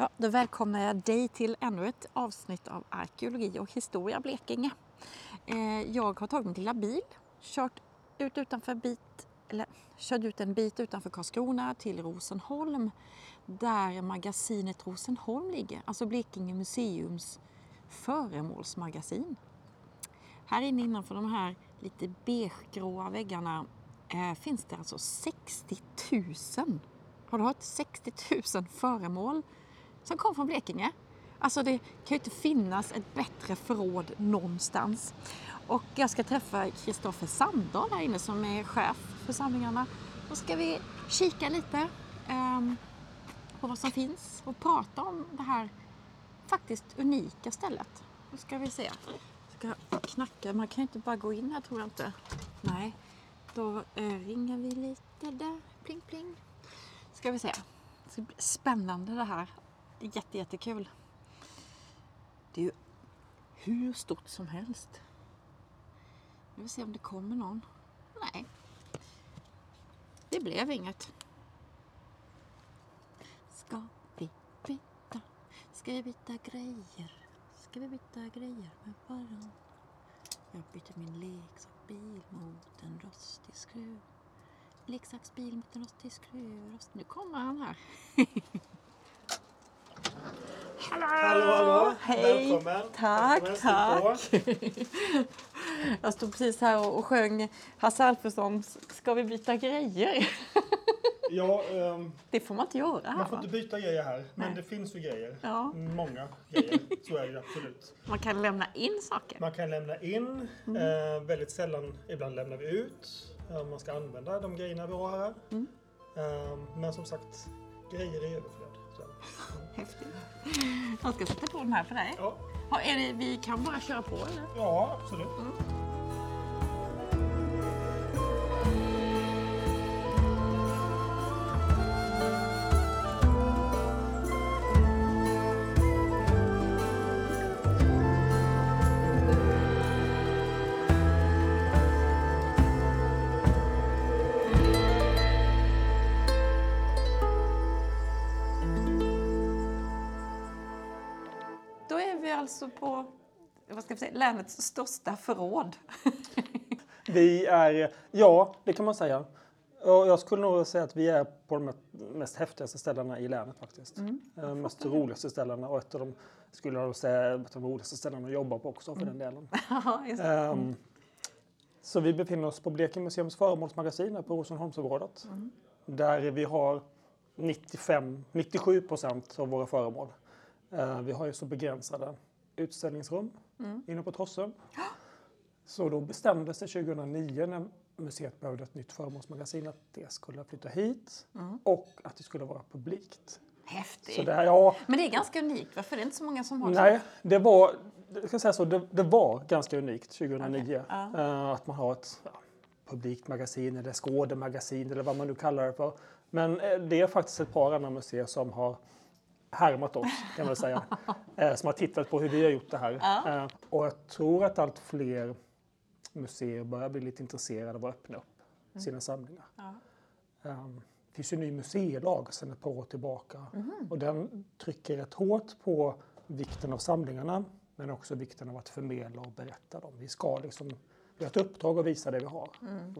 Ja, då välkomnar jag dig till ännu ett avsnitt av Arkeologi och historia Blekinge. Eh, jag har tagit min lilla bil, kört ut utanför bit, eller kört ut en bit utanför Karlskrona till Rosenholm där magasinet Rosenholm ligger, alltså Blekinge museums föremålsmagasin. Här inne innanför de här lite beigegråa väggarna eh, finns det alltså 60 000, har du hört? 60 000 föremål som kom från Blekinge. Alltså det kan ju inte finnas ett bättre förråd någonstans. Och jag ska träffa Kristoffer Sandahl här inne som är chef för samlingarna. Då ska vi kika lite um, på vad som finns och prata om det här faktiskt unika stället. Då ska vi se. Jag ska knacka, man kan ju inte bara gå in här tror jag inte. Nej, då eh, ringer vi lite där. Pling pling. Ska vi se. Det ska bli spännande det här. Jätte, jättekul. Det är ju hur stort som helst. Vi se om det kommer någon. Nej, det blev inget. Ska vi byta? Ska vi byta grejer? Ska vi byta grejer med varann? Jag byter min leksaksbil mot en rostig skruv. Leksaksbil mot en rostig skruv. Rost... Nu kommer han här. Hallå! Hallå, hallå! Hej! Välkommen! Tack, Välkommen, tack! Jag stod precis här och och sjöng Hasse Alfredsons Ska vi byta grejer? Ja, ehm, Det får man inte göra här man får va? inte byta grejer här, men Nej. det finns ju grejer. Ja. Många grejer, så är det absolut. Man kan lämna in saker. Man kan lämna in, Mm. eh, väldigt sällan, ibland lämnar vi ut. Eh, man ska använda de grejerna vi har här. Mm. Eh, men som sagt, grejer i överflöd. Så. Häftigt. Jag ska sätta på den här för dig. Ja, Ja, är det, vi kan bara köra på eller? ja, absolut. Då på vad ska vi säga, länets största förråd. Vi är, ja, det kan man säga. Och jag skulle nog säga att vi är på de mest häftigaste ställena i länet faktiskt. Mm. Eh, mest roligaste ställena och ett av de, skulle jag säga, ett av de roligaste ställena att jobba på också för Mm. den delen. Ja. Ehm, Så vi befinner oss på Blekinge museums föremålsmagasin här på Rosenholmsområdet. Mm. Där vi har 95, 97 procent av våra föremål. Eh, Vi har ju så begränsade utställningsrum Mm. inne på Trossö. Så då bestämdes det 2009 när museet behövde ett nytt föremålsmagasin att det skulle flytta hit Mm. och att det skulle vara publikt. Häftigt. Det, här- ja, Men det är ganska unikt, va? för det är inte så många som har Nej, det var, jag ska säga så, det, det var ganska unikt 2009. Okej, ja. eh, att man har ett ja, publikt magasin eller skådemagasin eller vad man nu kallar det för. Men eh, det är faktiskt ett par andra museer som har härmat oss kan man säga. eh, som har tittat på hur vi har gjort det här. Ja. Eh, och jag tror att allt fler museer börjar bli lite intresserade av att öppna upp sina samlingar. Ja. Um, det finns ju en ny museilag sedan ett par år tillbaka Mhm. och den trycker rätt hårt på vikten av samlingarna men också vikten av att förmedla och berätta dem. Vi ska liksom, vi har ett uppdrag att visa det vi har. Mm.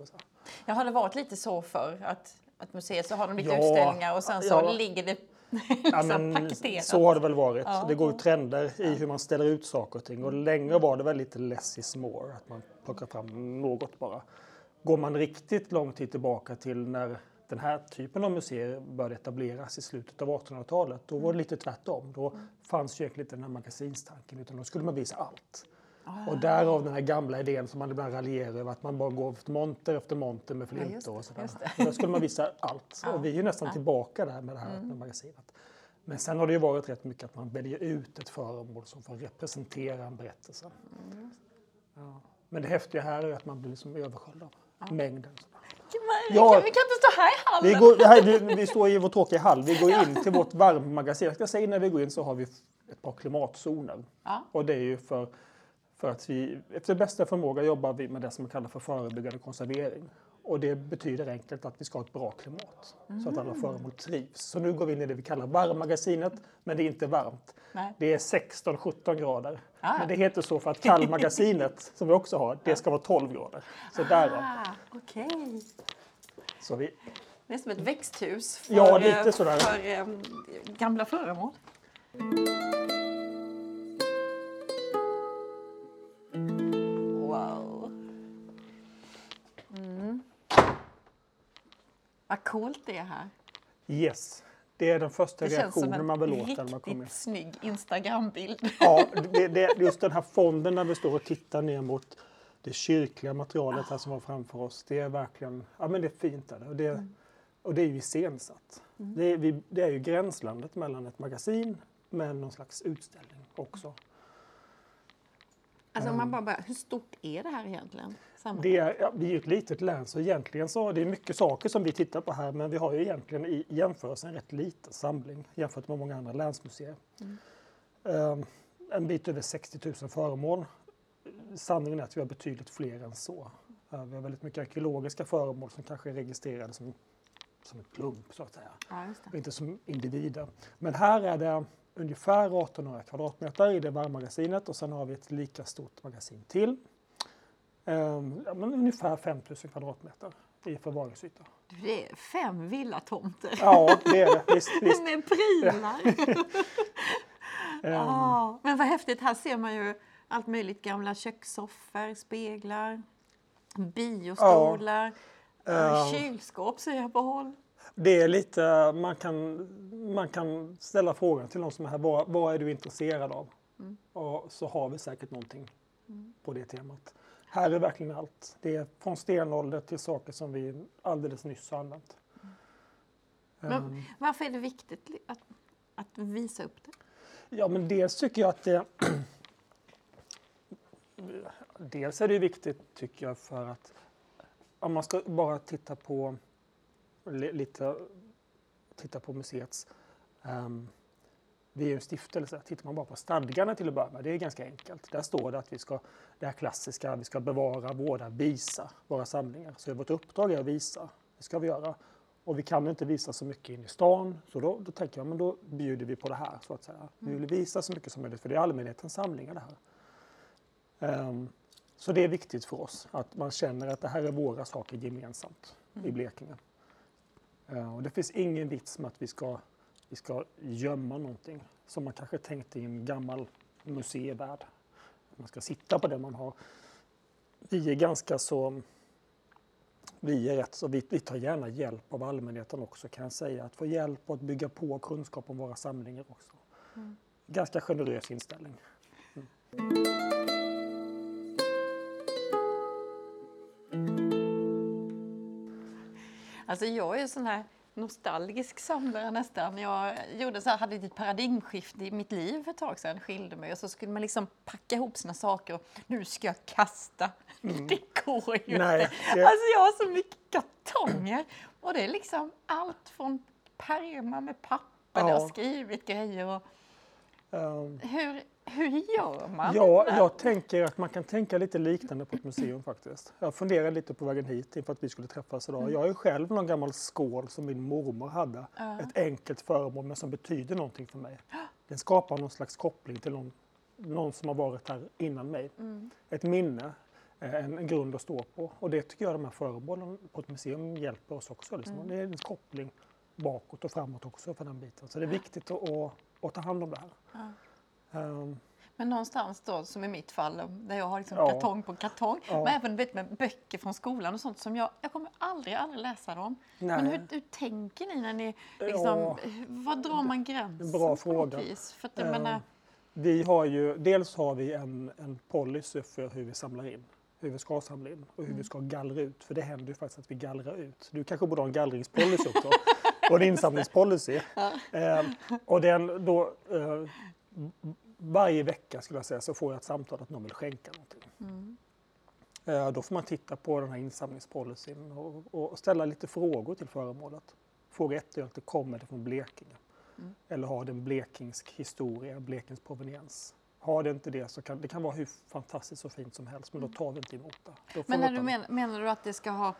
Ja, har det varit lite så för att, att museet så har de lite Ja, utställningar och sen så ja. ligger det Ja, men så har det väl varit. Ja. Det går ju trender i hur man ställer ut saker och ting och länge var det väl lite less is more, att man plockar fram något bara. Går man riktigt lång tid tillbaka till när den här typen av museer började etableras i slutet av 1800-talet, då var det lite tvärtom. Då fanns ju egentligen inte den här magasinstanken utan då skulle man visa allt. Ah. Och därav den här gamla idén som man ibland raljerar över att man bara går efter monter efter monter med flintor det, och sådär. Och Då skulle man visa allt. Ja. Och vi är ju nästan Ja. Mm. tillbaka där med det här öppna magasinet. Men sen har det ju varit rätt mycket att man väljer ut ett föremål som får representera en berättelse. Mm. Ja. Men det häftiga här är att man blir liksom översköljd av mängden. Ja. vi, kan, vi kan inte stå här i hallen. Vi, går, här, vi- vi står i vår tråkiga hall. Vi går in till vårt varmmagasin. Jag ska säga innan vi går in så har vi ett par klimatzoner. Ja. Och det är ju för, för att vi efter bästa förmåga jobbar vi med det som kallas för förebyggande konservering. Och det betyder enkelt att vi ska ha ett bra klimat så att alla Mm. föremål trivs. Så nu går vi in i det vi kallar varmmagasinet, men det är inte varmt. Nej. Det är 16-17 grader. Ah. Men det heter så för att kallmagasinet, som vi också har, det ska vara 12 grader. Så därav. Ah, Okej. Så vi, Det är som ett växthus för, Ja, lite sådär. för eh, gamla föremål. Coolt det är här. yes, det är den första Det känns som reaktionen en man vill åt när man riktigt kommer in. snygg Instagrambild. Ja, det, det, just den här fonden när vi står och tittar ner mot det kyrkliga materialet här som var framför oss. Det är verkligen, ja men det är fint. Är det. Och, det, och det är ju iscensatt. Det, är, vi, det är ju gränslandet mellan ett magasin med någon slags utställning också. Alltså om man bara, bara, hur stort är det här egentligen? Samma. Det är, ja, vi är ju ett litet län så egentligen så det är mycket saker som vi tittar på här men vi har ju egentligen i jämförelse en rätt liten samling jämfört med många andra länsmuseer. Ehm, en bit över 60 000 föremål. Sanningen är att vi har betydligt fler än så. Eh, vi har väldigt mycket arkeologiska föremål som kanske är registrerade som, som ett klump så att säga. Ja, och inte som individer. Men här är det ungefär 1800 kvadratmeter i det varmmagasinet och sen har vi ett lika stort magasin till. Ja, men ungefär 5000 kvadratmeter i förvaringsyta. Det är fem villatomter Ja, det är det. Visst, visst. med prylar. Ehm, Ja, men vad häftigt. Här ser man ju allt möjligt. Gamla kökssoffor, speglar, biostolar, Ja. kylskåp ser jag på håll. Det är lite, man kan, man kan ställa frågan till någon som är här, vad, vad är du intresserad av? Och så har vi säkert någonting på det temat. Här är verkligen allt. Det är från stenålder till saker som vi alldeles nyss har använt. Ehm, Men varför är det viktigt att, att visa upp det? Ja, men dels tycker jag att det... dels är det viktigt, tycker jag, för att om man ska bara titta på li- lite titta på museets... ehm, vi är ju en stiftelse. Tittar man bara på stadgarna till att börja med, det är ganska enkelt. Där står det att vi ska, det här klassiska, vi ska bevara, vårda, visa våra samlingar. Så vårt uppdrag är att visa, det ska vi göra. Och vi kan inte visa så mycket in i stan, så då, då tänker jag, men då bjuder vi på det här så att säga. Vi vill visa så mycket som möjligt, för det är allmänhetens samlingar det här. Ehm, så det är viktigt för oss att man känner att det här är våra saker gemensamt i Blekinge. Eh, och det finns ingen vits med att vi ska, vi ska gömma någonting som man kanske tänkte i en gammal museivärld. Man ska sitta på det man har. Vi är ganska så vi är rätt så vi, vi tar gärna hjälp av allmänheten också kan jag säga. Att få hjälp och att bygga på kunskap om våra samlingar också. Ganska generös inställning. Alltså jag är ju sån här nostalgisk samlare nästan. Jag gjorde så här, hade ett paradigmskifte i mitt liv för ett tag sedan, skilde mig och så skulle man liksom packa ihop sina saker och nu ska jag kasta. Det går ju Mm. Nej, inte. det- Alltså jag har så mycket kartonger och det är liksom allt från pärmar med papper där jag Ja. har skrivit grejer och Ehm, hur, hur gör man? Ja, jag tänker att man kan tänka lite liknande på ett museum faktiskt. Jag funderade lite på vägen hit inför att vi skulle träffas idag. Jag har ju själv någon gammal skål som min mormor hade. Ett enkelt föremål men som betyder någonting för mig. Den skapar någon slags koppling till någon, någon som har varit här innan mig. Ett minne, eh, en, en grund att stå på. Och det tycker jag de här föremålen på ett museum hjälper oss också. Liksom. Det är en koppling bakåt och framåt också för den biten. Så det är viktigt att, att, att ta hand om det här. Ehm, Men någonstans då, som i mitt fall, där jag har liksom Ja. kartong på kartong. Ja. Men även vet, med böcker från skolan och sånt som jag, jag kommer aldrig, aldrig läsa dem. Men Nej. hur, hur tänker ni när ni, liksom, Ja. vad drar man gränsen Bra fråga. För att Eh, menar, Vi har ju, dels har vi en, en policy för hur vi samlar in, hur vi ska samla in och hur vi ska gallra ut. För det händer ju faktiskt att vi gallrar ut. Du kanske borde ha en gallringspolicy också och en insamlingspolicy. Eh, och den då, eh, varje vecka skulle jag säga så får jag ett samtal att någon vill skänka någonting. Eh, då får man titta på den här insamlingspolicyn och, och ställa lite frågor till föremålet. Fråga ett är alltid, kommer det från Blekinge? Eller har det en blekingsk historia, blekingsk proveniens? Har det inte det så kan det kan vara hur fantastiskt och fint som helst men då tar vi inte emot det. Men när du men, menar du att det ska ha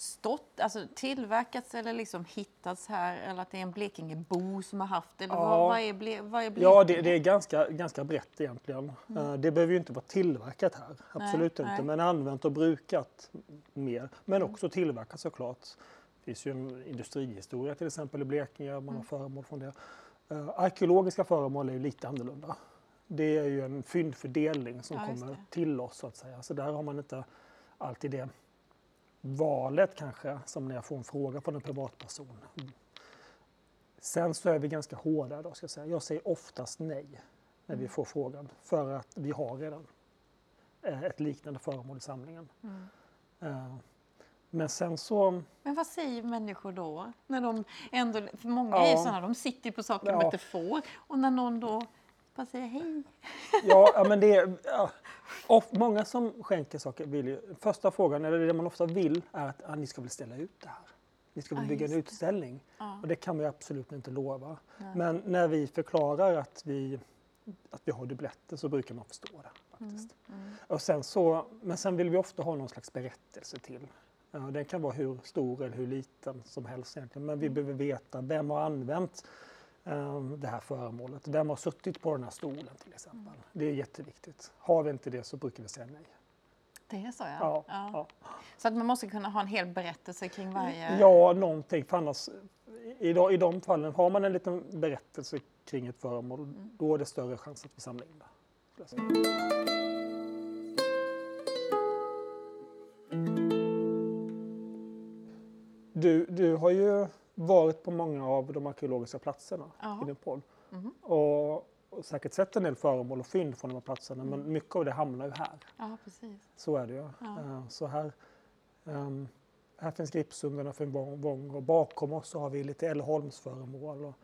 stått, alltså tillverkats eller liksom hittats här eller att det är en Blekingebo som har haft det? Eller Ja. vad, vad, är ble, vad är Blekinge? Ja, det, det är ganska, ganska brett egentligen. Eh, Det behöver ju inte vara tillverkat här, absolut Mm. nej. inte, men använt och brukat mer. Men också tillverkat såklart. Det finns ju en industrihistoria till exempel i Blekinge, man Mm. har föremål från det. Eh, arkeologiska föremål är ju lite annorlunda. Det är ju en fyndfördelning som Ja, kommer till oss så att säga. Så där har man inte alltid det valet kanske som när jag får en fråga från en privatperson. Sen så är vi ganska hårda då ska jag säga. Jag säger oftast nej när vi får frågan för att vi har redan eh, ett liknande föremål i samlingen. Eh, Men sen så, Men vad säger människor då? När de ändå, för många är ju Ja. sådana, de sitter på saker de Ja. inte får. Och när någon då bara säger hej. ja, ja men det är, ja, of, många som skänker saker vill ju, första frågan, eller det man ofta vill, är att ah, ni ska väl ställa ut det här. Ni ska väl Ja, bygga en utställning. Ja. Och det kan vi absolut inte lova. Nej. Men när vi förklarar att vi, att vi har dubbletter så brukar man förstå det. faktiskt. Mm. Och sen så, men sen vill vi ofta ha någon slags berättelse till. Ja, den kan vara hur stor eller hur liten som helst egentligen. Men vi Mm. behöver veta vem har använt det här föremålet. Vem har suttit på den här stolen till exempel. Mm. Det är jätteviktigt. Har vi inte det så brukar vi säga nej. Det är så ja. Ja, ja. ja. Så att man måste kunna ha en hel berättelse kring varje... Ja, någonting. För annars, i, de- I de fallen, har man en liten berättelse kring ett föremål, Mm. då är det större chans att vi samlar in det. Du, du har ju varit på många av de arkeologiska platserna Ja. i podd. Mhm. Och, och säkert sett en del föremål och fynd från de här platserna, men mycket av det hamnar ju här. Ja, precis. Så är det ju. Ja. Eh, Så här, ehm, här finns Gripsundarna för en vång, och bakom oss så har vi lite Älleholmsföremål. och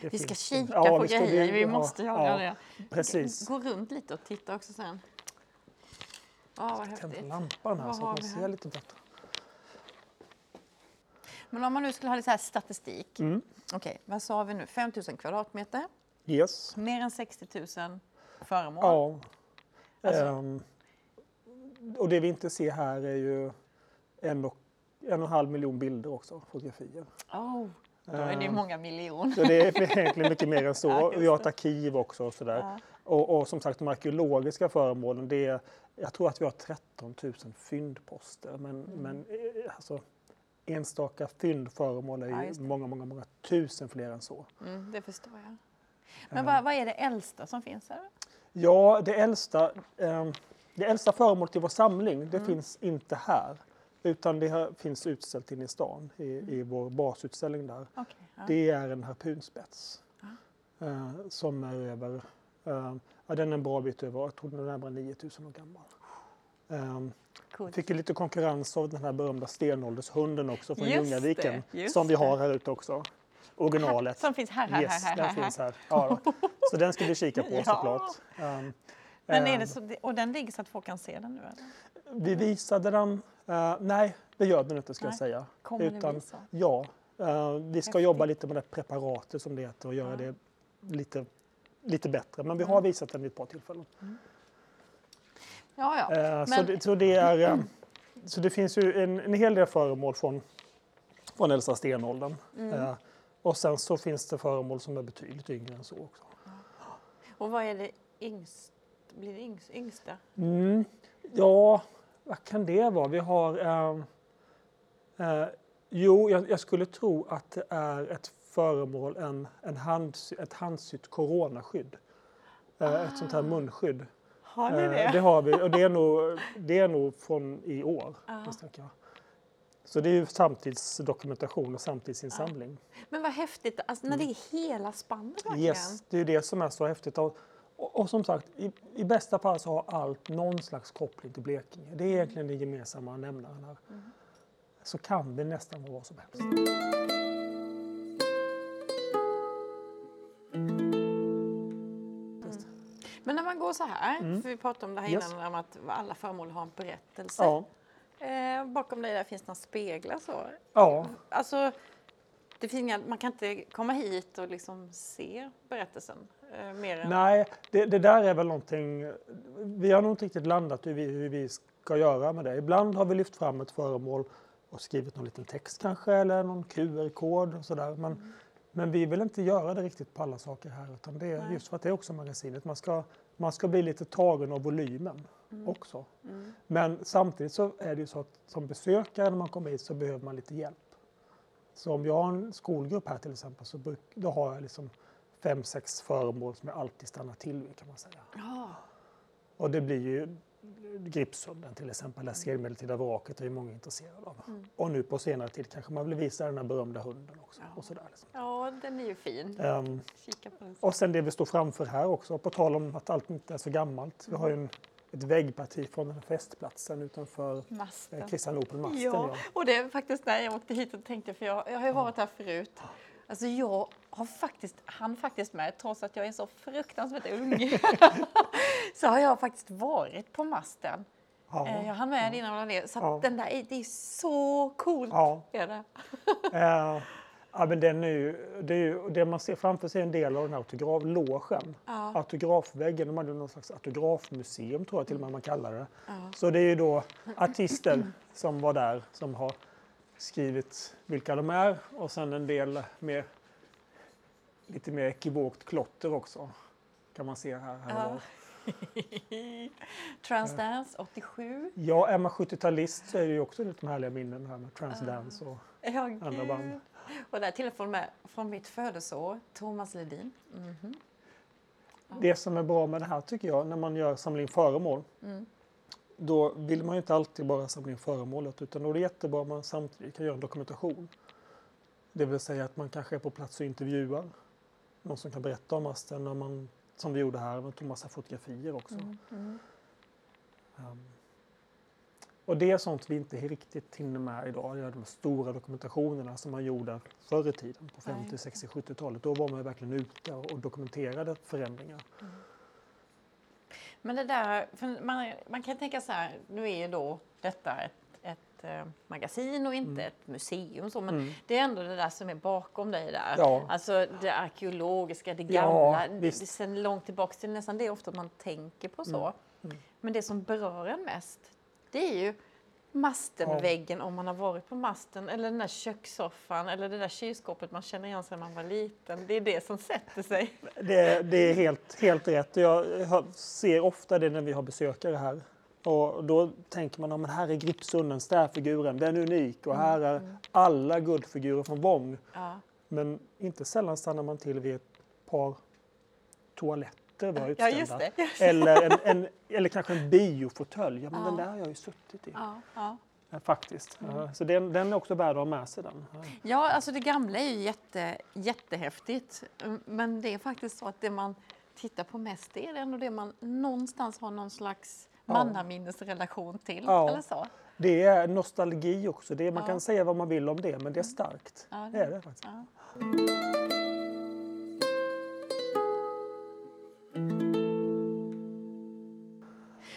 det Vi ska finns- kika Ja, på vi ska- grejer, vi ja, måste göra ja, det. Precis. Gå runt lite och titta också sen. Ja, vad Tända häftigt. lampan här Vad så att man vi ser lite bättre. Men om man nu skulle ha lite så här statistik. Mm. Okej, vad sa vi nu? 5 000 kvadratmeter, Yes. mer än 60 000 föremål. Ja. Alltså- Ehm, och det vi inte ser här är ju en och en och en halv miljon bilder också, fotografier. Oh, då är det Ehm, många miljoner. Så det är egentligen mycket mer än så. Vi har ett arkiv också och sådär. Ja. Och, och som sagt de arkeologiska föremålen, det är, jag tror att vi har 13 000 fyndposter. Men, Mm. men eh, alltså, enstaka fyndföremål är Ja, ju det. många, många, många tusen fler än så. Mm, det förstår jag. Men vad, vad är det äldsta som finns här? Ja, det äldsta, eh, det äldsta föremålet i vår samling, Mm. det finns inte här. Utan det här finns utställt inne i stan, i, i vår basutställning där. Okej, ja. Det är en harpunspets. Eh, som är över, eh, ja, den är en bra bit över, jag tror den är närmare 9000 år gammal. Eh, Coolt. fick ju lite konkurrens av den här berömda stenåldershunden också från Just Ljungaviken. det, Som vi har här ute också. Originalet. Som finns här, här, yes, här, här, den här. finns här. Ja, så den ska vi kika på Ja. såklart. Um, Men är ehm, det så, och den ligger så att folk kan se den nu? Eller? Vi visade den, eh, nej det gör den inte ska jag Nej. säga. Kommer ni Utan, visa? ja, eh, vi ska Häftigt. jobba lite med det preparatet som det heter och göra Ja. det lite, lite bättre. Men vi har visat den vid ett par tillfällen. Ja, ja. Eh, så, Men- det, så, det är, eh, så det finns ju en, en hel del föremål från, från äldsta stenåldern. Mm. Eh, och sen så finns det föremål som är betydligt yngre än så också. Och vad är det yngst, blir det yngst, yngsta? Mm. Ja, vad kan det vara? Vi har... ehm, eh, jo, jag, jag skulle tro att det är ett föremål, en, en hand, ett handsytt coronaskydd. Eh, Ett sånt här munskydd. Har ni Eh, det? det har vi och det är nog, det är nog från i år. Ja. jag. Så det är ju samtidsdokumentation och samtidsinsamling. Men vad häftigt, alltså, när det är hela spannet verkligen. Yes, det är ju det som är så häftigt. Och, och, och som sagt, i, i bästa fall så har allt någon slags koppling till Blekinge. Det är egentligen den gemensamma nämnaren här. Så kan det nästan vara vad som helst. Går så här, för vi pratade om det här Mm. Yes. innan, om att alla föremål har en berättelse. Ja, Eh, bakom dig där finns några speglar så. ja, Alltså, det finns inga, man kan inte komma hit och liksom se berättelsen. Eh, mer än... nej, det, det där är väl någonting. Vi har nog inte riktigt landat hur vi, hur vi ska göra med det. Ibland har vi lyft fram ett föremål och skrivit någon liten text kanske eller någon QR-kod och sådär. Men, Mm. men vi vill inte göra det riktigt på alla saker här utan det är Nej. just för att det är också magasinet. Man ska, man ska bli lite tagen av volymen Mm. också. Men samtidigt så är det ju så att som besökare när man kommer hit så behöver man lite hjälp. Så om jag har en skolgrupp här till exempel så bruk, då har jag liksom fem, sex föremål som jag alltid stannar till vid kan man säga. Ja. Och det blir ju Gripsudden till exempel, det senmedeltida vraket är ju många intresserade av. Mm. Och nu på senare tid kanske man vill visa den här berömda hunden också. Ja. Och, sådär liksom. ja, den är ju fin. Den. och sen det vi står framför här också, på tal om att allt inte är så gammalt. Vi har ju en, ett väggparti från den här festplatsen utanför eh, Masten. Kristianopel-masten. Ja, Ja. och det är faktiskt när jag åkte hit och tänkte, för jag, jag har ju varit här förut. Alltså jag har faktiskt, han faktiskt med, trots att jag är så fruktansvärt ung, så har jag faktiskt varit på masten. Ja. Eh, Jag hann med innan jag la ner. Så Ja. den där, är- det är så coolt. Ja. Är det. Eh, ja, men den är ju, det, är ju, det man ser framför sig är en del av den här autograflogen. Ja. Autografväggen, de hade någon slags autografmuseum tror jag till och med man kallar det. Ja. Så det är ju då artister som var där som har skrivit vilka de är och sen en del med lite mer ekivokt klotter också. Kan man se här. här Ja. Transdance 87. Ja, är man 70-talist så är det ju också lite härliga minnen här med Transdance. Och, Ja, Andra band. Och där till och från med från mitt födelseår, Thomas Ledin. Mhm. Det som är bra med det här tycker jag, när man gör samla in föremål, Mm. då vill man ju inte alltid bara samla in föremålet utan då är det jättebra om man samtidigt kan göra en dokumentation. Det vill säga att man kanske är på plats och intervjuar någon som kan berätta om masten, när man, som vi gjorde här, och tog massa fotografier också. Mm. Mm. Um, och det är sånt vi inte riktigt hinner med idag, göra de stora dokumentationerna som man gjorde förr i tiden på Nej, 50, 60, 70-talet. Då var man verkligen ute och dokumenterade förändringar. Men det där, man, man kan tänka så här, nu är ju då detta ett, ett eh, magasin och inte Mm. ett museum. Så, men Mm. det är ändå det där som är bakom dig där. Ja. Alltså det arkeologiska, det Ja, gamla. visst. det sen långt tillbaka till nästan det är ofta man tänker på så. Mm. Men det som berör en mest, det är ju mastenväggen om man har varit på masten eller den där kökssoffan eller det där kylskåpet man känner igen sig när man var liten. Det är det som sätter sig. Det, det är helt, helt rätt. Jag ser ofta det när vi har besökare här. Och då tänker man att här är Gripsunden, städfiguren, den är unik och här är alla guldfigurer från Vång. Ja. Men inte sällan stannar man till vid ett par toaletter vi har Ja, utställda. just det. Eller, en, en, eller kanske en biofåtölj. Ja, men Ja. den där har jag ju suttit i. Faktiskt. Ja, Så den, den är också värd att ha med sig. Den. Ja. Alltså det gamla är ju jätte, jättehäftigt. Mm, Men det är faktiskt så att det man tittar på mest det är ändå det man någonstans har någon slags. Mannaminnesrelation till. Ja. Eller så. Det är nostalgi också. Det är, man Ja. kan säga vad man vill om det, men det är starkt. Ja, det är det faktiskt.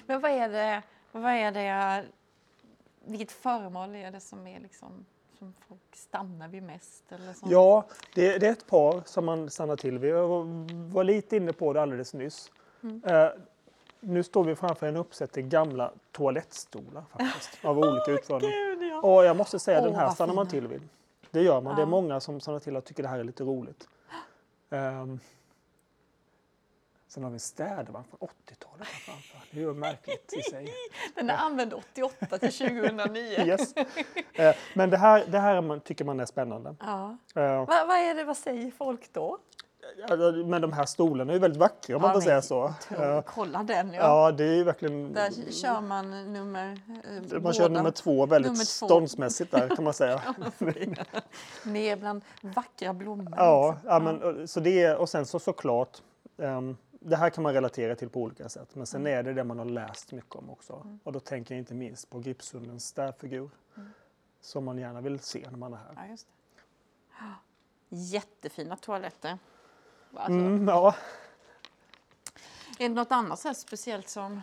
Men vad är det, vad är det, vilket föremål är det som är liksom som folk stannar vid mest? Eller som, Ja, det, det är ett par som man stannar till vid. Jag var, var lite inne på det alldeles nyss. Mm. Eh, nu står vi framför en uppsättning gamla toalettstolar faktiskt, av olika utföranden. Gud, ja. Och jag måste säga, Åh, den här stannar man till vid. Det gör man. Det är Ja. många som stannar till och tycker det här är lite roligt. Um, sen har vi en städvagn från 80-talet här framför. Det är ju märkligt i sig. Den är använd 88 till 2009. Yes. Eh, men det här, det här man, tycker man är spännande. Ja. Eh, Vad, vad är det, vad säger folk då? Men de här stolarna är väldigt vackra om man Ja, får säga så. Tro, kolla den ja. ja, det är verkligen... Där kör man nummer... Eh, Man kör båda. nummer två väldigt Nummer två. ståndsmässigt där kan man säga. Ner bland vackra blommor. Ja, liksom. ja, men, eh, så det är, och sen så såklart, ehm, det här kan man relatera till på olika sätt. Men sen Mm. är det det man har läst mycket om också. Och då tänker jag inte minst på Gripsundens städfigur. Som man gärna vill se när man är här. Ja, Jättefina toaletter. Alltså, Mm, ja. Är det något annat så speciellt som...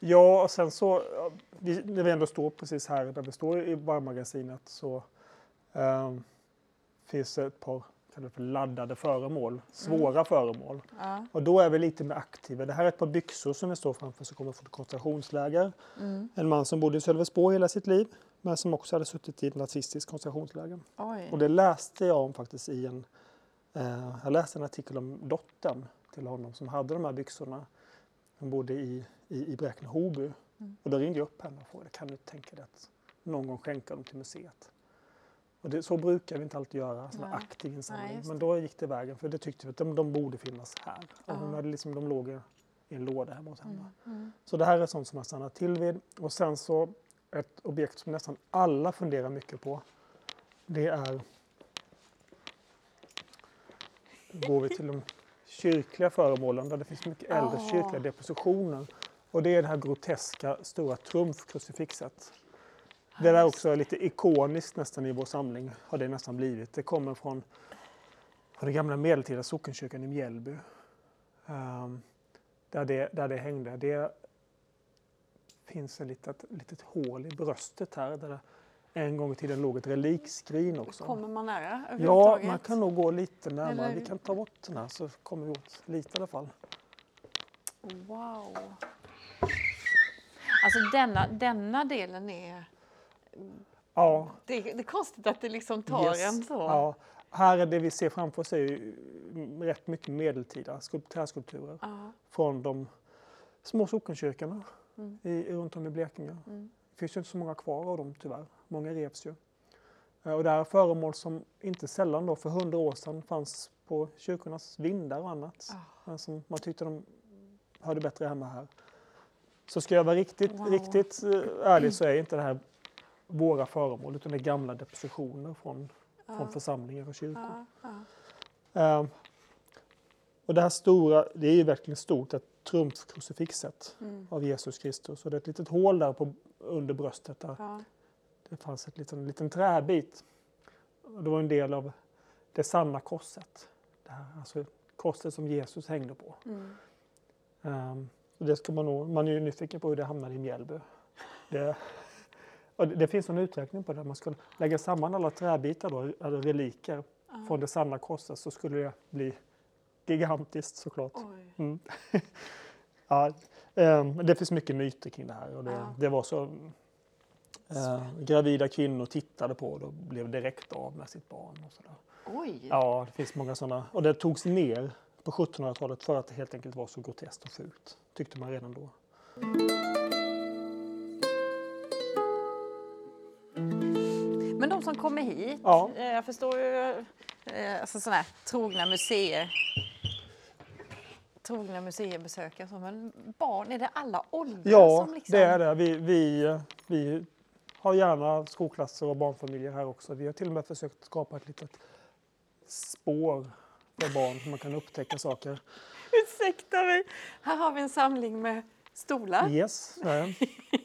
Ja, och sen så, vi, när vi ändå står precis här där vi står i barmagasinet så ehm, finns det ett par för laddade föremål, svåra föremål. Ja. Och då är vi lite mer aktiva. Det här är ett par byxor som vi står framför som kommer från ett koncentrationsläger. Mm. En man som bodde i Sölvesborg hela sitt liv. men som också hade suttit i ett nazistiskt koncentrationsläger. Oj. Och det läste jag om faktiskt i en, eh, jag läste en artikel om dottern till honom som hade de här byxorna. Hon bodde i, i, i Bräkne-Hoby. Mm. Och då ringde jag upp henne och frågade, kan du tänka dig att någon gång skänka dem till museet? Och det, så brukar vi inte alltid göra, sån aktiv insamling. Men då gick det vägen, för det tyckte vi att de, de borde finnas här. Och hon hade liksom, de låg i i en låda hemma hos henne. Mm. Mm. Så det här är sånt som jag stannar till vid. Och sen så ett objekt som nästan alla funderar mycket på. Det är... Då går vi till de kyrkliga föremålen där det finns mycket äldre Ah. kyrkliga depositioner. Och det är det här groteska stora trumfkrucifixet. Det där också är lite ikoniskt nästan i vår samling har det nästan blivit. Det kommer från, från den gamla medeltida sockenkyrkan i Mjällby. Ehm, där, det, där det hängde. Det finns ett litet, litet hål i bröstet här där en gång i tiden låg ett relikskrin också. Kommer man nära Ja, man kan nog gå lite närmare. Eller- Vi kan ta bort den här så kommer vi åt lite i alla fall. Wow. Alltså denna, denna delen är... Ja, Det, det är konstigt att det liksom tar yes. en så. Ja. Här är det vi ser framför oss är ju rätt mycket medeltida skulp- träskulpturer Ja. från de små sockenkyrkorna Mm. i, runt om i Blekinge. Mm. Det finns ju inte så många kvar av dem tyvärr. Många revs ju. Eh, Och det här är föremål som inte sällan då för hundra år sedan fanns på kyrkornas vindar och annat. Ah. Men som man tyckte de hörde bättre hemma här. Så ska jag vara riktigt, Wow. riktigt eh, ärlig så är inte det här våra föremål utan det är gamla depositioner från, från Ja. församlingar och kyrkor. Ja. Ja. Eh, och det här stora, det är ju verkligen stort, ett trumfkrucifixet Mm. av Jesus Kristus. Och det är ett litet hål där på, under bröstet där Ja. det fanns en liten, liten träbit. Och det var en del av det sanna korset. Det här, alltså korset som Jesus hängde på. Mm. Um, och det ska man, nog, man är ju nyfiken på hur det hamnade i Mjällby. Det, det, finns en uträkning på det. Man ska lägga samman alla träbitar, då, eller reliker, Ja. från det sanna korset så skulle det bli gigantiskt såklart. Mm. ja, ehm, det finns mycket myter kring det här. Och det, Ja. det var så eh, gravida kvinnor tittade på det och blev direkt av med sitt barn. Och sådär. Oj. Ja, det finns många sådana. Och det togs ner på 1700-talet för att det helt enkelt var så groteskt och fult. Tyckte man redan då. Men de som kommer hit, Ja. eh, jag förstår ju eh, alltså sådana här trogna museer trogna museibesökare, men barn, är det alla åldrar Ja, som liksom... det är det. Vi, vi, vi har gärna skolklasser och barnfamiljer här också. Vi har till och med försökt skapa ett litet spår för barn så man kan upptäcka saker. Ursäkta mig! Här har vi en samling med stolar Yes, det.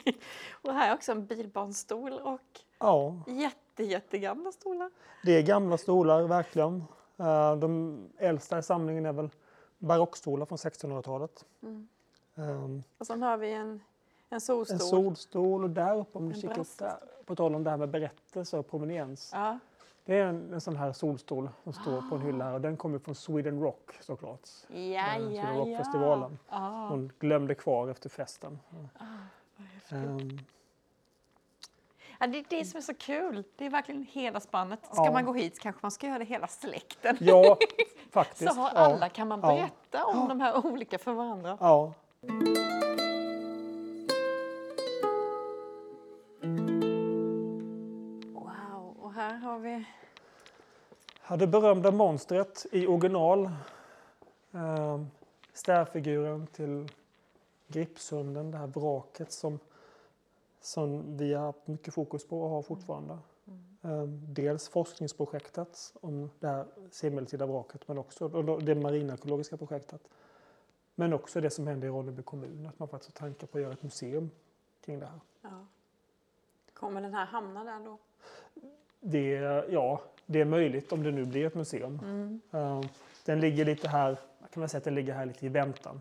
och här är också en bilbarnstol och Ja, jätte, jättegamla stolar. det är gamla stolar, verkligen. Eh, De äldsta i samlingen är väl barockstolar från 1600-talet. Mm. Um, Och sen har vi en, en solstol. En solstol och där uppe om du kikar upp där, på tal om det här med berättelse och proveniens. Ja. Det är en, en sån här solstol som står på en hylla här och den kommer från Sweden Rock såklart. Ja, Sweden ja. Rock-festivalen. Ja. Hon glömde kvar efter festen. Ah. Ehm, Ja, det är det som är så kul. Det är verkligen hela spannet. Ska Ja. man gå hit kanske man ska göra det hela släkten. ja, faktiskt. Så har ja. alla kan man Ja. berätta om de här olika för varandra. Ja. Wow, och här har vi... Ja, Det berömda monstret i original. Um, stävfiguren till Gripshunden, det här vraket som, som vi har haft mycket fokus på och har fortfarande. Ehm, dels forskningsprojektet om det här senmedeltida vraket men också det marinekologiska projektet. Men också det som händer i Ronneby kommun, att man faktiskt har tankar på att göra ett museum kring det här. Ja. Kommer den här hamna där då? Det, ja, det är möjligt om det nu blir ett museum. Mm. Ehm, den ligger lite här, kan man säga att den ligger här lite i väntan.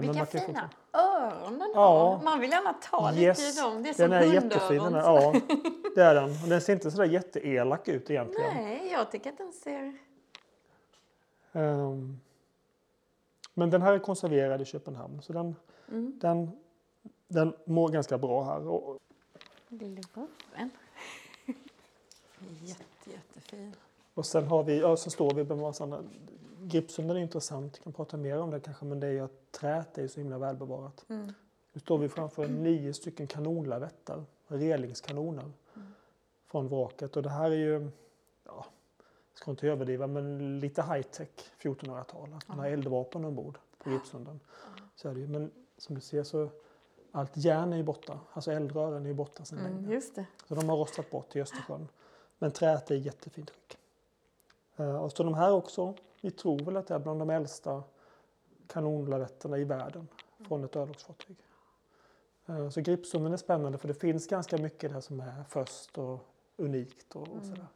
Men Vilka fina öron Ja. Man vill gärna ta Yes, lite i dem. Det är som Den är jättefin. Den ja, det är den. Och den ser inte sådär jätteelak ut egentligen. Nej, jag tycker att den ser... Ehm, men den här är konserverad i Köpenhamn så den, Mm. den, den mår ganska bra här. Och Gloven. Jätte, jättefin. Och sen har vi, ja, så står vi med massa andra. Gripsunden är intressant, vi kan prata mer om det kanske, men det är ju att träet är så himla välbevarat. Mm. Nu står vi framför nio stycken kanonlavetter, relingskanoner, från vraket. Och det här är ju, ja, ska inte överdriva, men lite high-tech 1400-tal. Att man har eldvapen ombord på Gripsunden. Så är det ju. Men som du ser så allt järn är ju borta, alltså eldrören är ju borta sedan Mm, länge. just det. Så de har rostat bort i Östersjön. Men träet är i jättefint skick. Eh, Och så de här också, vi tror väl att det är bland de äldsta kanonlavetterna i världen från ett örlogsfartyg. Eh, Så Gripsummen är spännande för det finns ganska mycket där som är först och unikt och, och sådär.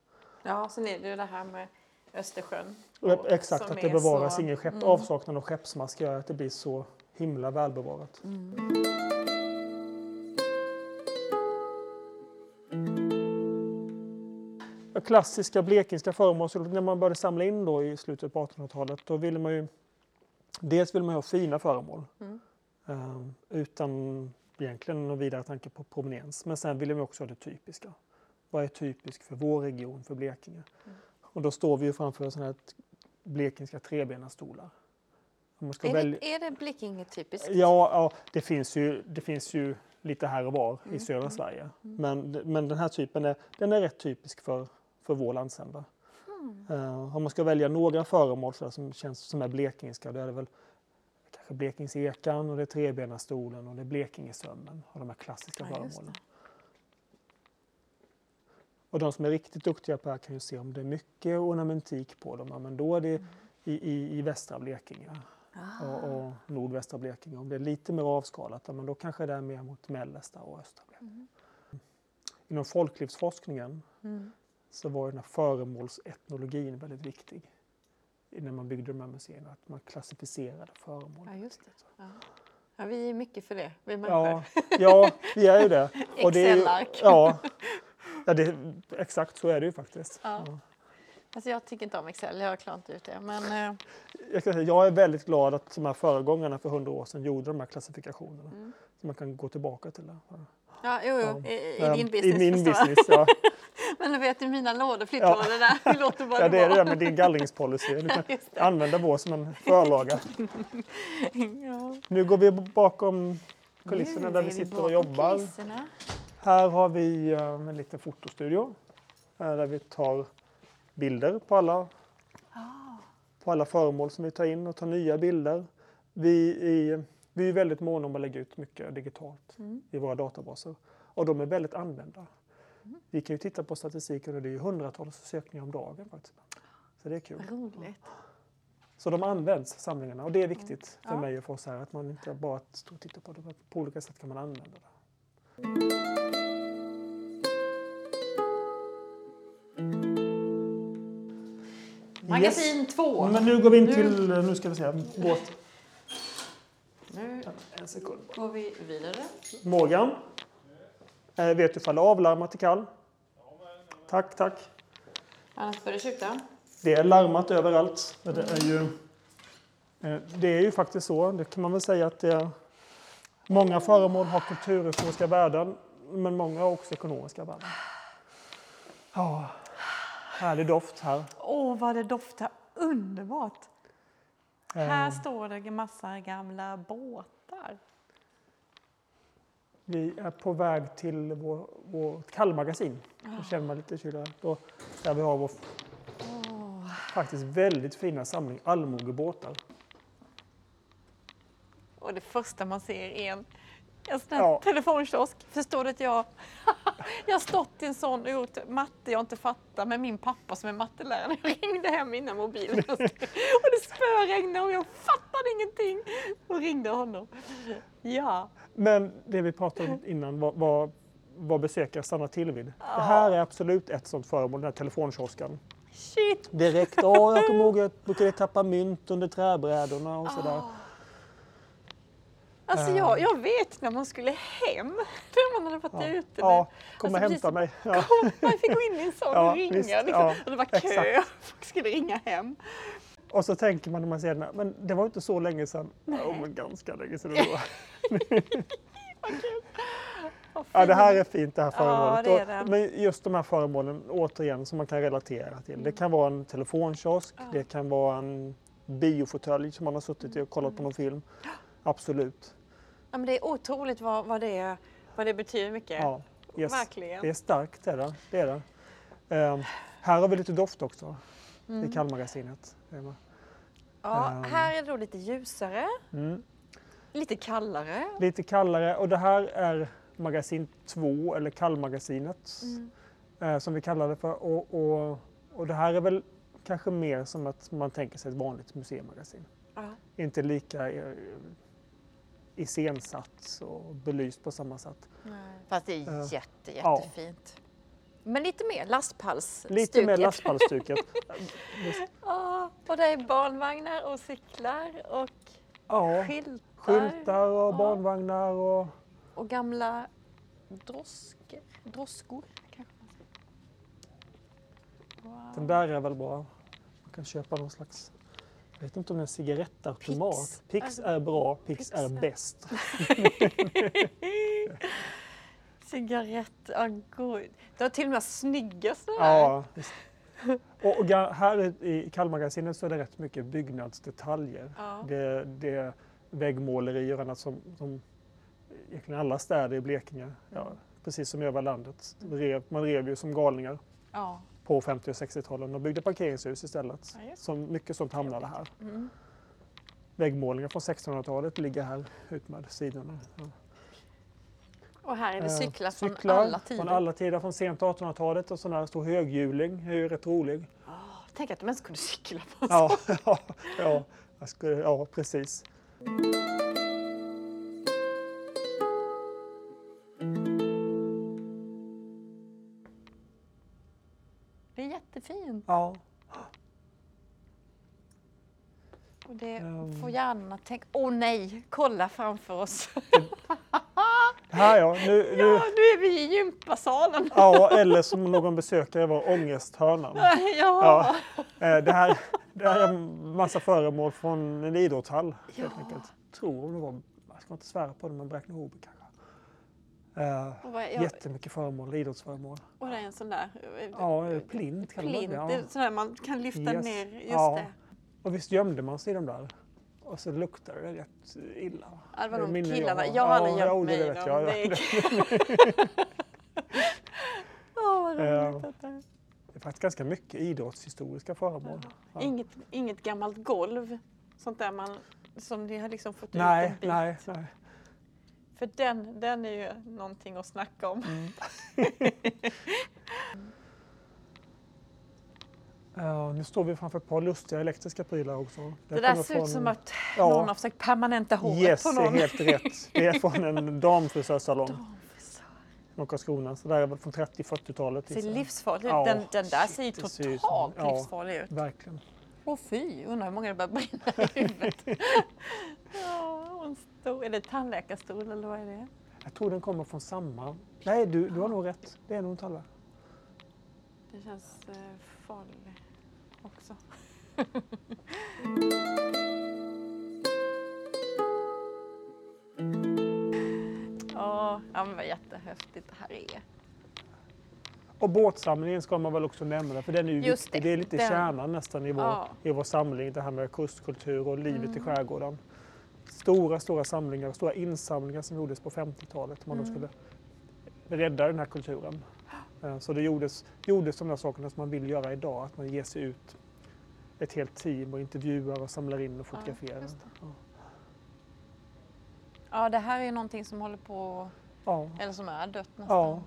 Ja, sen är det ju det här med Östersjön. Och Exakt, att det bevaras så- ingen skepp. Mm. Avsaknad av skeppsmask gör att det blir så himla välbevarat. Ja, Klassiska blekingska föremål, så när man började samla in då i slutet på 1800-talet, då ville man ju dels vill man ha fina föremål Mm. eh, utan egentligen någon vidare tanke på prominens. Men sen ville man också ha det typiska. Vad är typiskt för vår region, för Blekinge? Mm. Och då står vi ju framför sådana här blekingska trebenastolar. Är välja- det, är det Blekinge typiskt? Ja, ja det, finns ju, det finns ju lite här och var Mm, i södra Sverige. Men, men den här typen är, den är rätt typisk för, för vår landsända. Mm. Om man ska välja några föremål så som, känns, som är blekingska, då är det väl kanske Blekingsekan och det är trebenastolen och det är Blekingesömmen och de här klassiska Ja, föremålen. Och de som är riktigt duktiga på det här kan ju se om det är mycket ornamentik på dem, men då är det i, i, i västra Blekinge Ah. och, och nordvästra Blekinge. Om det är lite mer avskalat, men då kanske det är mer mot mellersta och östra Blekinge. Inom folklivsforskningen Mm. Så var den här föremålsetnologin väldigt viktig när man byggde de här museerna, att man klassificerade föremål. Ja, just det. Ja. Ja, vi är mycket för det, vi Ja, människor. ja, vi är ju det. Excel-ark. Ja, ja det, exakt så är det ju faktiskt. Ja. Ja. Alltså jag tycker inte om Excel, jag har klart ut det. Men eh, Jag, säga, jag är väldigt glad att de här föregångarna för hundra år sedan gjorde de här klassifikationerna. Mm. Så man kan gå tillbaka till det. ja, jo, jo, Ja. i, i Ja, din business I min business, ja. Du vet, i mina lådor, flyttlådor där, vi låter bara ja. Det är det där med din gallringspolicy. Du kan Just använda vår som en förlaga. Ja. Nu går vi bakom kulisserna där är vi sitter och jobbar. kulisserna. Här har vi eh, en liten fotostudio där vi tar bilder på alla, Ah. på alla föremål som vi tar in och tar nya bilder. Vi, i, vi är väldigt måna om att lägga ut mycket digitalt Mm. i våra databaser och de är väldigt använda. Vi kan ju titta på statistiken och det är ju hundratals sökningar om dagen. Faktiskt. Så det är kul. Roligt. Så de används, samlingarna, och det är viktigt för Ja. mig och för oss här att man inte bara står och tittar på det, på olika sätt kan man använda det. Magasin två. Men nu går vi in Nu- till, nu ska vi se, båt. Nu En sekund. går vi vidare. Morgan. Eh, vet du ifall är avlarmat i kall? Tack, tack. Annars får du skjuta. Det är larmat överallt. Det är ju, eh, det är ju faktiskt så, det kan man väl säga att det är, många föremål har kulturhistoriska värden, men många har också ekonomiska värden. Ja, härlig doft här. Åh, vad det doftar underbart! Eh, Här står det massa gamla båtar. Vi är på väg till vår, vårt kallmagasin. Jag känner mig lite här. Då- Där vi har vår Åh. faktiskt väldigt fina samling allmogebåtar. Och det första man ser är en, en sån här Ja. telefonkiosk. Förstår du att jag, jag har stått i en sån och gjort matte jag inte fattar med min pappa som är mattelärare. Jag ringde hem innan mobilen och det spöregnade och jag fattade ingenting. Och ringde honom. Ja, Men det vi pratade om innan var, var vad besökare stannar till vid. Det här är absolut ett sånt föremål, den här telefonkiosken. shit! Direkt, åh jag kommer ihåg att jag brukade tappa mynt under träbrädorna och sådär. Ah. Alltså jag, jag vet när man skulle hem, när man hade varit Ja, ute. ja kom och Alltså, hämta mig. Ja. Man fick gå in i en sån Ja, och ringa. visst, liksom. ja, och det var kö, folk skulle ringa hem. Och så tänker man när man ser den här, men det var inte så länge sedan. Ja, men ganska länge sedan det var. Ja, det här är fint det här föremålet. det är det. Och- Men just de här föremålen återigen som man kan relatera till. Mm. Det kan vara en telefonkiosk, det kan vara en biofåtölj som man har suttit i och kollat Mm. på någon film. Absolut. Ja, men det är otroligt vad, vad, det, vad det betyder mycket. Ja, yes. Verkligen. Det är starkt, det är det. det, är det. Ehm, här har vi lite doft också Mm. i med? Ja, Ehm. här är det då lite ljusare, Mm. lite kallare. Lite kallare och det här är magasin 2 eller kallmagasinet Mm. eh, som vi kallar det för. Och, och, och det här är väl kanske mer som att man tänker sig ett vanligt museimagasin. Ja. Inte lika eh, iscensatt och belyst på samma sätt. Fast det är Ja. jätte, Ja. Men lite mer lastpallsstuket. Lite mer lastpallsstuket. Ja, och det är barnvagnar och cyklar och Ja, skyltar. skyltar och barnvagnar och Och gamla droskor. Droskor. Wow. den där är väl bra. Man kan köpa någon slags jag vet inte om det är en cigarettautomat. Pix. Pix är bra, Pix Pix är- bäst. Cigarett, gud. Det var till och med snygga sådana Ja, visst. Och, här i- kallmagasinet så är det rätt mycket byggnadsdetaljer. Ja. Det, det är väggmålerier och annat som, som egentligen alla städer i Blekinge, ja, precis som i övriga landet, rev, man rev ju som galningar Ja. på 50 och 60-talen och byggde parkeringshus istället. Ja, Så mycket sånt hamnade här. Mm. Väggmålningar från 1600-talet ligger här utmed sidorna. Ja. Och här är det Eh, cyklar, från cyklar alla tider. Från alla tider, från sent 1800-talet och sån här stor höghjuling är ju rätt rolig. Åh, tänk att de ens kunde cykla på en Ja, ja, ja, jag skulle, ja precis. Det är jättefint. Ja, Och det Ehm. får hjärnan att tänka, åh nej, kolla framför oss. här ja. Nu, ja, nu, nu är vi i gympasalen. ja, eller som någon besökare var, ångesthörnan. ja. Eh, Det här, det här är en massa föremål från en idrottshall helt Ja. enkelt. Tror om det var, jag ska inte svära på det, men Bräkne-Hoby kanske. Eh, Och, vad, ja, Jättemycket föremål, idrottsföremål. och det är en sån där eh, Ja, eh, plint man plint, det. Ja. sån där man kan lyfta Yes. ner. Just Ja. det. Och visst gömde man sig i de där? Och så luktar det rätt illa. Ja, det var Det de killarna. Jag hade Ja, det mig vet jag. Det Åh, vad roligt att det är. Det är faktiskt ganska mycket idrottshistoriska föremål. Ja. Inget, inget gammalt golv, sånt där man, som ni har liksom fått ut Nej, en bit. nej, nej. För den, den är ju någonting att snacka om. Ja, nu står vi framför ett par lustiga elektriska prylar också. Det, Jag där ser ut från- som att Ja. någon har försökt permanenta håret Yes, på det är någon. helt rätt. Det är från en damfrisörsalong Damfrisör. från Karlskrona. Så det här är väl från 30-40-talet. Det ser livsfarligt Ja, ut. Den, den där ser ju det ut totalt ja. livsfarlig ut. Verkligen. Åh fy, undrar hur många det börjar brinna i huvudet. ja, en stor, är det tandläkarstol eller vad är det? Jag tror den kommer från samma... Nej, du, du har nog rätt. Det är nog en tallrik. Det känns eh, farligt också. Ja, ja, men vad jättehäftigt det här är. Och båtsamlingen ska man väl också nämna, för den är ju Just viktig. det, Det är lite den- kärnan nästan i vår, Ja. i vår samling, det här med kustkultur och livet Mm. i skärgården. Stora, stora samlingar, stora insamlingar som gjordes på 50-talet. Man då Mm. skulle rädda den här kulturen. Eh, Så det gjordes, gjordes de där sakerna som man vill göra idag, att man ger sig ut ett helt team och intervjuar och samlar in och fotograferar. just det. Ja. Ja, det här är någonting som håller på, Ja. eller som är dött nästan. ja.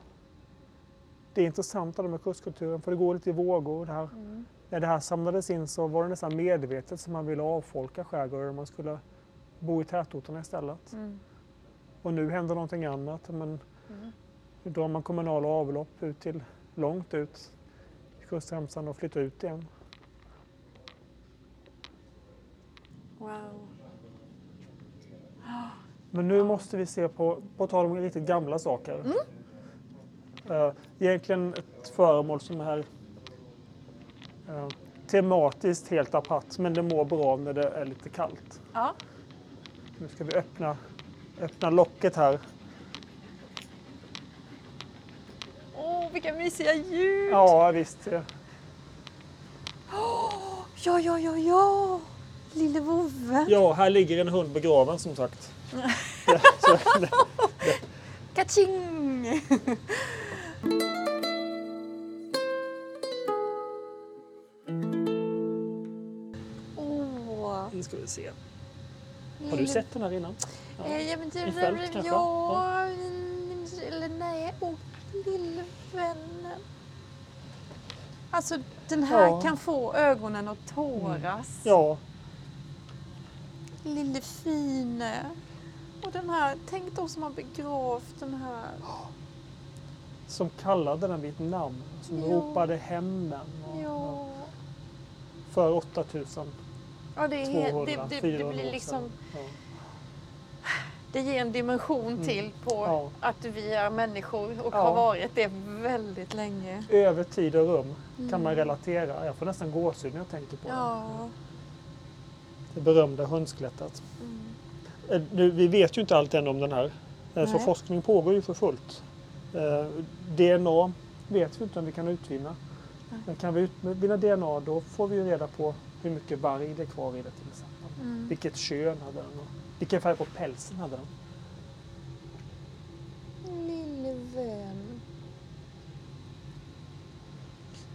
Det är intressant det med kustkulturen, för det går lite i vågor. Det här. Mm. När det här samlades in så var det nästan medvetet som man ville avfolka skärgården. Man skulle bo i tätorterna istället. Mm. Och nu händer någonting annat. Men Mm. Nu drar man kommunala avlopp ut till långt ut i kustremsan och flyttar ut igen. Wow. Men nu måste vi se på, på tal om riktigt gamla saker. Mm. Eh, egentligen ett föremål som är eh, tematiskt helt apart, men det mår bra när det är lite kallt. Ja. Nu ska vi öppna, öppna locket här. Vilka mysiga ljud! Ja, visst. ja. ja, ja, ja, ja. Lille vovve. Ja, här ligger en hund begraven som sagt. Så, Kaching! Åh. nu ska vi se. Har du sett den här innan? Ja. Eh, ja, men det, kanske? Ja, mm, eller nej. Åh, lille vännen. Alltså den här Ja. kan få ögonen att tåras. Ja, Lille fine. Och den här, tänk de som har begravt den här. som kallade den vid ett namn. Som Ja. ropade hemmen. Och, Ja. För 8000, Ja, det, är helt, 200, det, det, 400 det blir liksom. Ja. Det ger en dimension Mm. till på Ja. att vi är människor och Ja. har varit det väldigt länge. Över tid och rum kan man Mm. relatera. Jag får nästan gåshud när jag tänker på Ja. det. Det berömda hundskelettet. Mm. Eh, vi vet ju inte allt än om den här. Eh, Så Nej. forskning pågår ju för fullt. Eh, DNA vet vi inte om vi kan utvinna. Nej. Men kan vi utvinna DNA då får vi ju reda på hur mycket varg det är kvar i det till exempel. Mm. Vilket kön hade den vilken färg på pälsen hade den. Lille vän.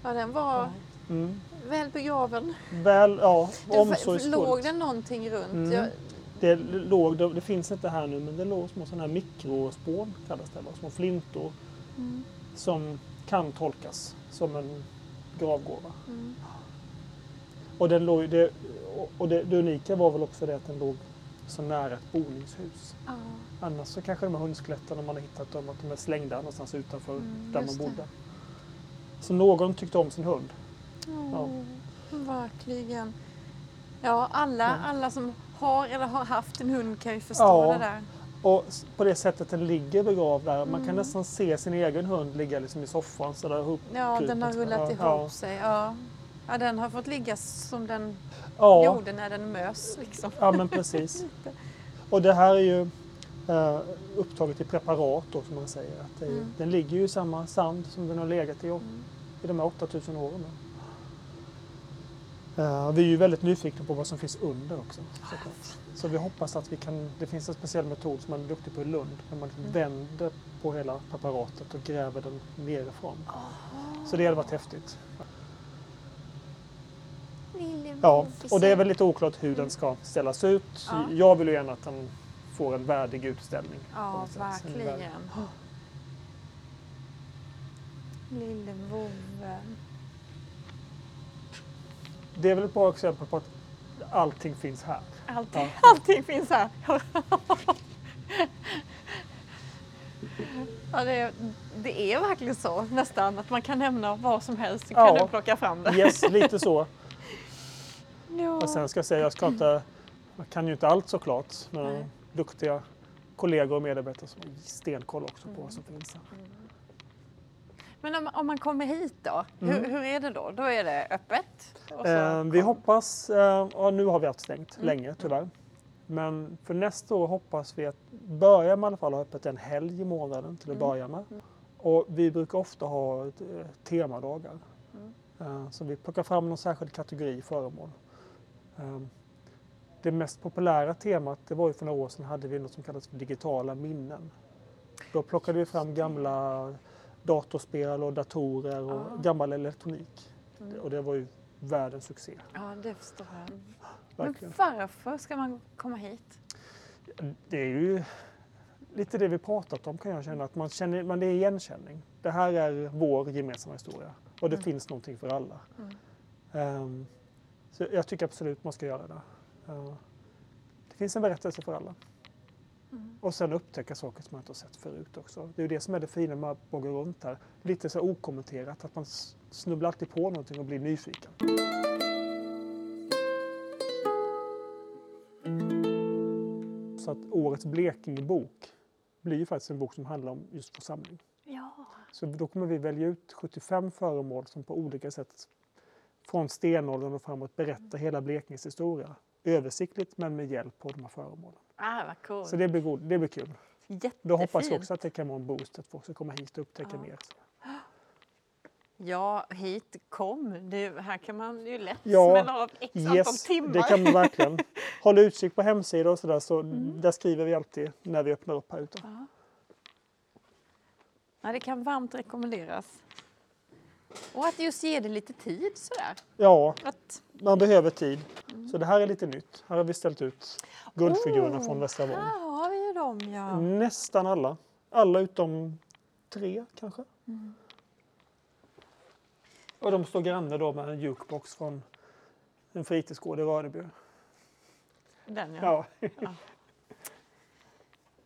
Ja, den var Mm. väl begraven. Väl, ja, Det- Låg omsorgsfullt. det någonting runt? Mm. Jag, Det, låg, det, det finns inte här nu men det låg små sådana här mikrospån kallas det, va? små flintor mm. som kan tolkas som en gravgåva. Mm. Och, den låg, det, och det, det unika var väl också det att den låg så nära ett boningshus. Ja. Annars så kanske de här hundskeletten, om man har hittat dem, att de är slängda någonstans utanför Mm, där man just det. bodde. Så någon tyckte om sin hund. Åh, Verkligen. Ja, alla, Mm. alla som har eller har haft en hund kan ju förstå Ja. det där. Och på det sättet den ligger begravd där. Man kan Mm. nästan se sin egen hund ligga liksom i soffan sådär ihop. Ja, den har rullat Ja, ihop ja. sig. Ja. Ja, den har fått ligga som den Ja, gjorde när den mös. Liksom. ja men precis. Och det här är ju eh, upptaget i preparat då som man säger. Att är, Mm. Den ligger ju i samma sand som den har legat i, Mm. i de här 8000 åren. Eh, vi är ju väldigt nyfikna på vad som finns under också. såklart. Så vi hoppas att vi kan, det finns en speciell metod som man är duktig på i Lund, när man liksom Mm. vänder på hela preparatet och gräver den nerifrån. Så det hade varit häftigt. Ja, och det är väl lite oklart hur den ska ställas ut. Ja. Jag vill ju gärna att den får en värdig utställning. Ja, verkligen. Lille vovve. Det är väl ett bra exempel på att allting finns här. Allting, Ja. allting finns här. ja, det, är, det är verkligen så nästan att man kan nämna vad som helst så kan Ja. du plocka fram det. Yes, lite så. Ja. Och sen ska jag säga, jag ska inte, jag kan ju inte allt såklart. Men Nej. duktiga kollegor och medarbetare som har stenkoll också på vad som finns här. Men om, om man kommer hit då, hur, Mm. hur är det då? Då är det öppet? Eh, vi hoppas, eh, ja, nu har vi haft stängt Mm. länge tyvärr. Men för nästa år hoppas vi att börja med i alla fall ha öppet en helg i månaden till att Mm. börja med. Och vi brukar ofta ha ett, eh, temadagar. Mm. Eh, så vi plockar fram någon särskild kategori föremål. Eh, det mest populära temat det var ju för några år sedan hade vi något som kallas för digitala minnen. Då plockade vi fram gamla datorspel och datorer och Ah. gammal elektronik. Mm. Och det var ju världens succé. Ja, det förstår jag. Men varför ska man komma hit? Det är ju lite det vi pratat om kan jag känna, att man känner, men det är igenkänning. Det här är vår gemensamma historia och det Mm. finns någonting för alla. Mm. Ehm, så jag tycker absolut man ska göra det. Uh, det finns en berättelse för alla. Mm. Och sen upptäcka saker som man inte har sett förut också. Det är ju det som är det fina med att gå runt här. Lite så okommenterat, att man snubblar alltid på någonting och blir nyfiken. Så att årets Blekingebok blir ju faktiskt en bok som handlar om just vår samling. Ja. Så då kommer vi välja ut 75 föremål som på olika sätt från stenåldern och framåt berättar hela Blekinges historia. Översiktligt men med hjälp av de här föremålen. Ah, vad coolt. Så det blir, god, det blir kul. Jättefint. Då hoppas jag också att det kan vara en boost att folk ska komma hit och upptäcka Ja. mer. Ja, hit, kom. Det, här kan man ju lätt Ja, smälla av x antal Yes, timmar. det kan man verkligen. Håll utkik på hemsidor och sådär, så Mm. där skriver vi alltid när vi öppnar upp här ute. Ja. Ja, det kan varmt rekommenderas. Och att just ge det lite tid sådär. Ja, Att, man behöver tid. Mm. Så det här är lite nytt. Här har vi ställt ut guldfigurerna Oh, från Västra Vång. här har vi ju dem ja. Nästan alla. Alla utom tre kanske. Mm. Och de står granne då med en jukebox från en fritidsgård i Rödeby. Den ja. Ja.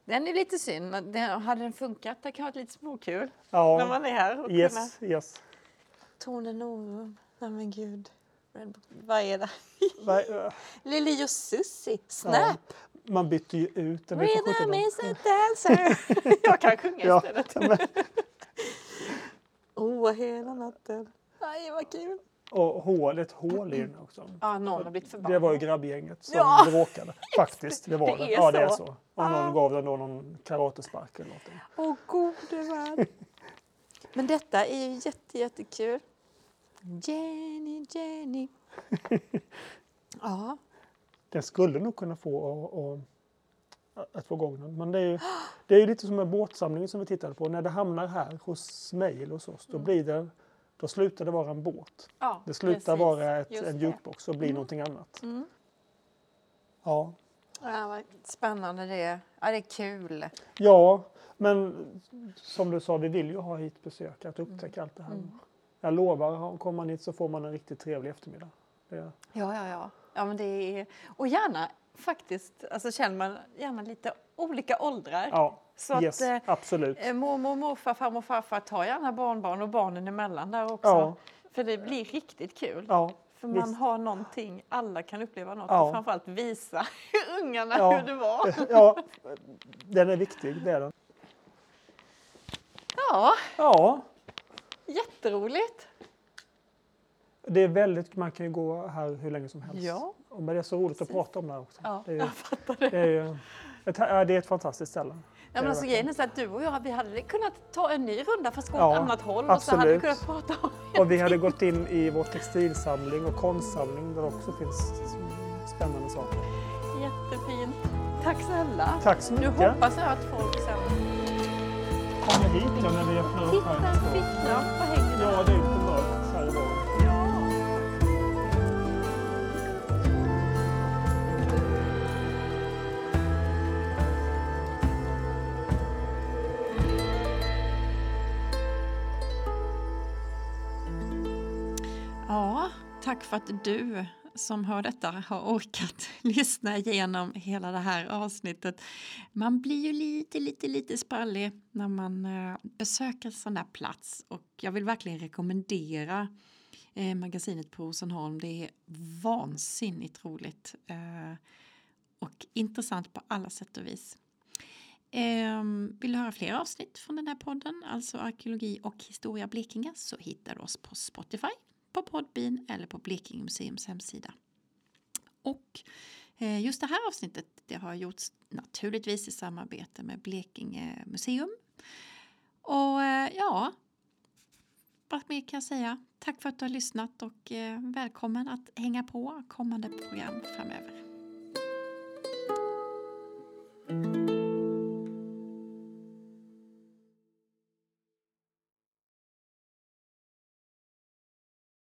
Den är lite synd. Den, hade den funkat, det kan vara lite småkul när ja. man är här och kunna... Yes, yes. Tonen Novum, nej men gud. Red Bull- Vad är det? Lili och Susie, ja. Snap! Man bytte ju ut den. Rhythm is a dancer! Jag kan sjunga Ja, istället. men- Åh, hela natten. Aj, vad kul. Och hål, ett hål i den också. Ja, någon har blivit förbannad. Det var ju grabbgänget som Ja. bråkade. Faktiskt, det var Det det. ja, det är så. så. Och någon gav den då någon karatespark eller någonting. Åh, gode värld. Men detta är ju jätte, jättekul. Jenny, Jenny. Ja, Den skulle nog kunna få att, att, att få igång den. Men det är, ju, det är ju lite som med båtsamlingen som vi tittade på. När det hamnar här hos mig eller hos oss, då, blir det, då slutar det vara en båt. ja Det slutar precis. vara ett, Just en jukebox och blir någonting annat. Mm. Ja. Ja, vad spännande det är. Ja, det är kul. ja, men som du sa, vi vill ju ha hit besök, att upptäcka allt det här. Mm. Jag lovar, kommer man hit så får man en riktigt trevlig eftermiddag. Det, Ja, ja, ja. ja men det är... Och gärna faktiskt, alltså känner man gärna lite olika åldrar. ja, Så att, yes, eh, absolut. Eh, Mormor, morfar, farmor farfar, ta gärna barnbarn och barnen emellan där också. Ja. För det blir riktigt kul. Ja, För man visst. har någonting, alla kan uppleva något Ja. och framförallt visa ungarna Ja. hur det var. ja, den är viktig, det är den. Ja, Ja, jätteroligt. det är väldigt, man kan ju gå här hur länge som helst. Ja. Men det är så roligt att prata om det här också. Ja, Det är, jag fattar det. det är, ju ett, ja, det är ett fantastiskt ställe. Ja, men alltså, grejen är så att du och jag vi hade kunnat ta en ny runda fast gå åt Ja, annat håll och så hade vi absolut. kunnat prata om Och vi hade gått in i vår textilsamling och konstsamling där det också finns spännande saker. jättefint. Tack snälla. Tack så Nu mycket. hoppas jag att folk sen hit när vi öppnar upp Titta en här. ficklampa hänger där. Ja, det är lite mörkt här i baren. Ja. Ja, tack för att du som hör detta har orkat lyssna igenom hela det här avsnittet. Man blir ju lite, lite, lite sprallig när man eh, besöker en sån där plats och jag vill verkligen rekommendera eh, magasinet på Rosenholm. Det är vansinnigt roligt eh, och intressant på alla sätt och vis. Ehm, vill du höra fler avsnitt från den här podden, alltså arkeologi och historia Blekinge, så hittar du oss på Spotify, på Podbean eller på Blekinge museums hemsida. Och eh, just det här avsnittet det har gjorts naturligtvis i samarbete med Blekinge museum. Och eh, ja, vad mer kan jag säga? Tack för att du har lyssnat och eh, välkommen att hänga på kommande program framöver.